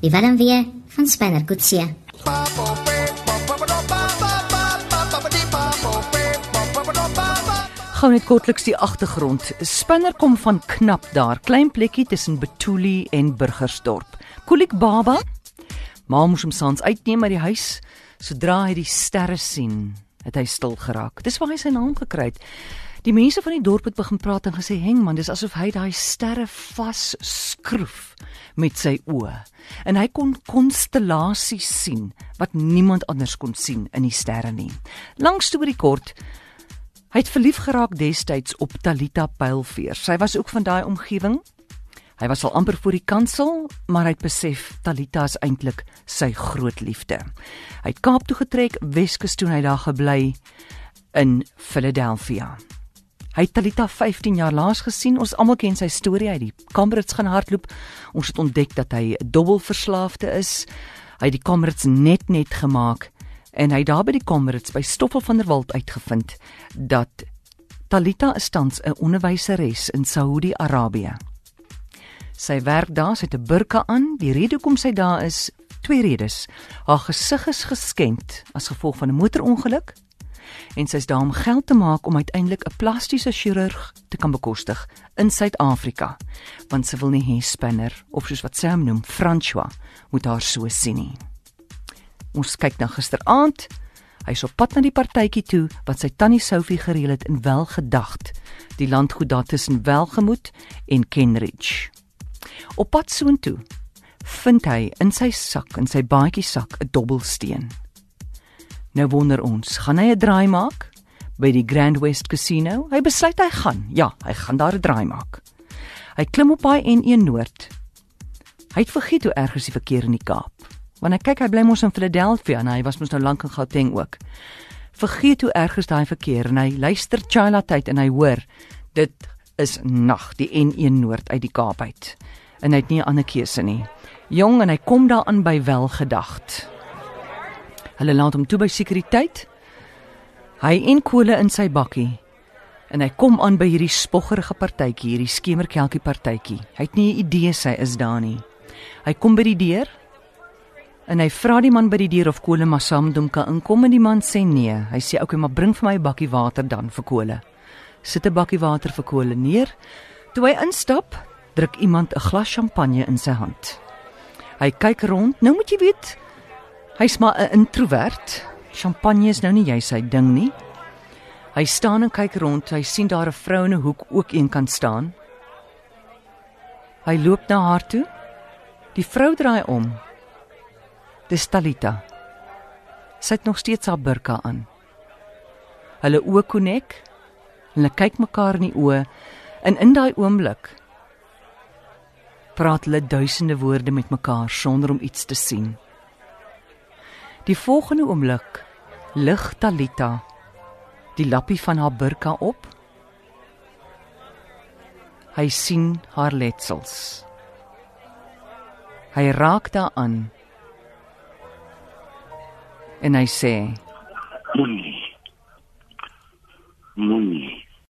Die Willem weer van Spanner Kutsie. Gou net kortliks die agtergrond. Spinner kom van knap daar, klein plekkie tussen Betuli en Burgersdorp. Kolik Baba. Ma moes hom saans uitneem uit die huis. Sodra hy die sterre sien, het hy stil geraak. Dis waar hy sy naam gekry het. Die mense van die dorp het begin praat en gesê, "Heng man, dis asof hy daai sterre vas skroef met sy oë." En hy kon konstellasies sien wat niemand anders kon sien in die sterre nie. Lang storie kort, hy het verlief geraak destyds op Talita Pylveer. Sy was ook van daai omgewing. Hy was al amper voor die kansel, maar hy het besef Talita is eintlik sy groot liefde. Hy het Kaap toe getrek, Weskus toe hy daar gebly in Philadelphia. Hy het Talita 15 jaar laas gesien. Ons almal ken sy storie. Het die Kamerads gaan hardloop. Ons het ontdek dat hy 'n dubbelverslaafde is. Hy het die Kamerads net net gemaak en hy daar by die Kamerads by Stoffel van der Walt uitgevind dat Talita is tans 'n onderwyseres in Saudi-Arabië. Sy werk daar, sy het 'n burka aan. Die rede hoekom sy daar is, twee redes. Haar gesig is geskend as gevolg van 'n motorongeluk en sy's daar om geld te maak om uiteindelik 'n plastiese chirurg te kan bekostig in Suid-Afrika, want sy wil nie hê Spinner of soos wat sy hom noem, François, moet haar so sien nie. Ons kyk na gisteraand. Hy's op pad na die partytjie toe wat sy tannie Sophie gereël het in Welgedagte, die landgoed daar tussen Welgemoot en Kenridge. Op pad soontoe vind hy in sy sak, in sy baadjie sak, 'n dobbelsteen. Nou wonder ons, gaan hy 'n draai maak by die Grand West Casino? Hy besluit hy gaan. Ja, hy gaan daar 'n draai maak. Hy klim op daai N1 Noord. Hy het vergeet hoe erg is die verkeer in die Kaap. Wanneer hy kyk, hy bly mos in Philadelphia en hy was mos nou lank in Gauteng ook. Vergeet hoe erg is daai verkeer en hy luister Chila tyd en hy hoor dit is nag die N1 Noord uit die Kaap uit. En hy het nie 'n ander keuse nie. Jong en hy kom daar aan by welgedagte. Hulle laat hom toe by sekuriteit. Hy en kole in sy bakkie. En hy kom aan by hierdie spoggerige partytjie, hierdie skemerkelkie partytjie. Hy het nie 'n idee sy is daar nie. Hy kom by die deur en hy vra die man by die deur of kole maar saam met hom kan inkom en die man sê nee. Hy sê okay, maar bring vir my 'n bakkie water dan vir kole. Sit 'n bakkie water vir kole neer. Toe hy instap, druk iemand 'n glas champagne in sy hand. Hy kyk rond. Nou moet jy weet, Hy's maar 'n introwert. Champagne is nou nie jy sy ding nie. Hy staan en kyk rond. Hy sien daar 'n vrou in 'n hoek ook een kan staan. Hy loop na haar toe. Die vrou draai om. Dis Talita. Sy het nog steeds haar burka aan. Hulle oë konnek. Hulle kyk mekaar in die oë en in daai oomblik praat hulle duisende woorde met mekaar sonder om iets te sien. Die volgende oomblik lig Talita die lappie van haar burka op. Hy sien haar letsels. Hy raak daaraan. En hy sê: Moenie. Moenie.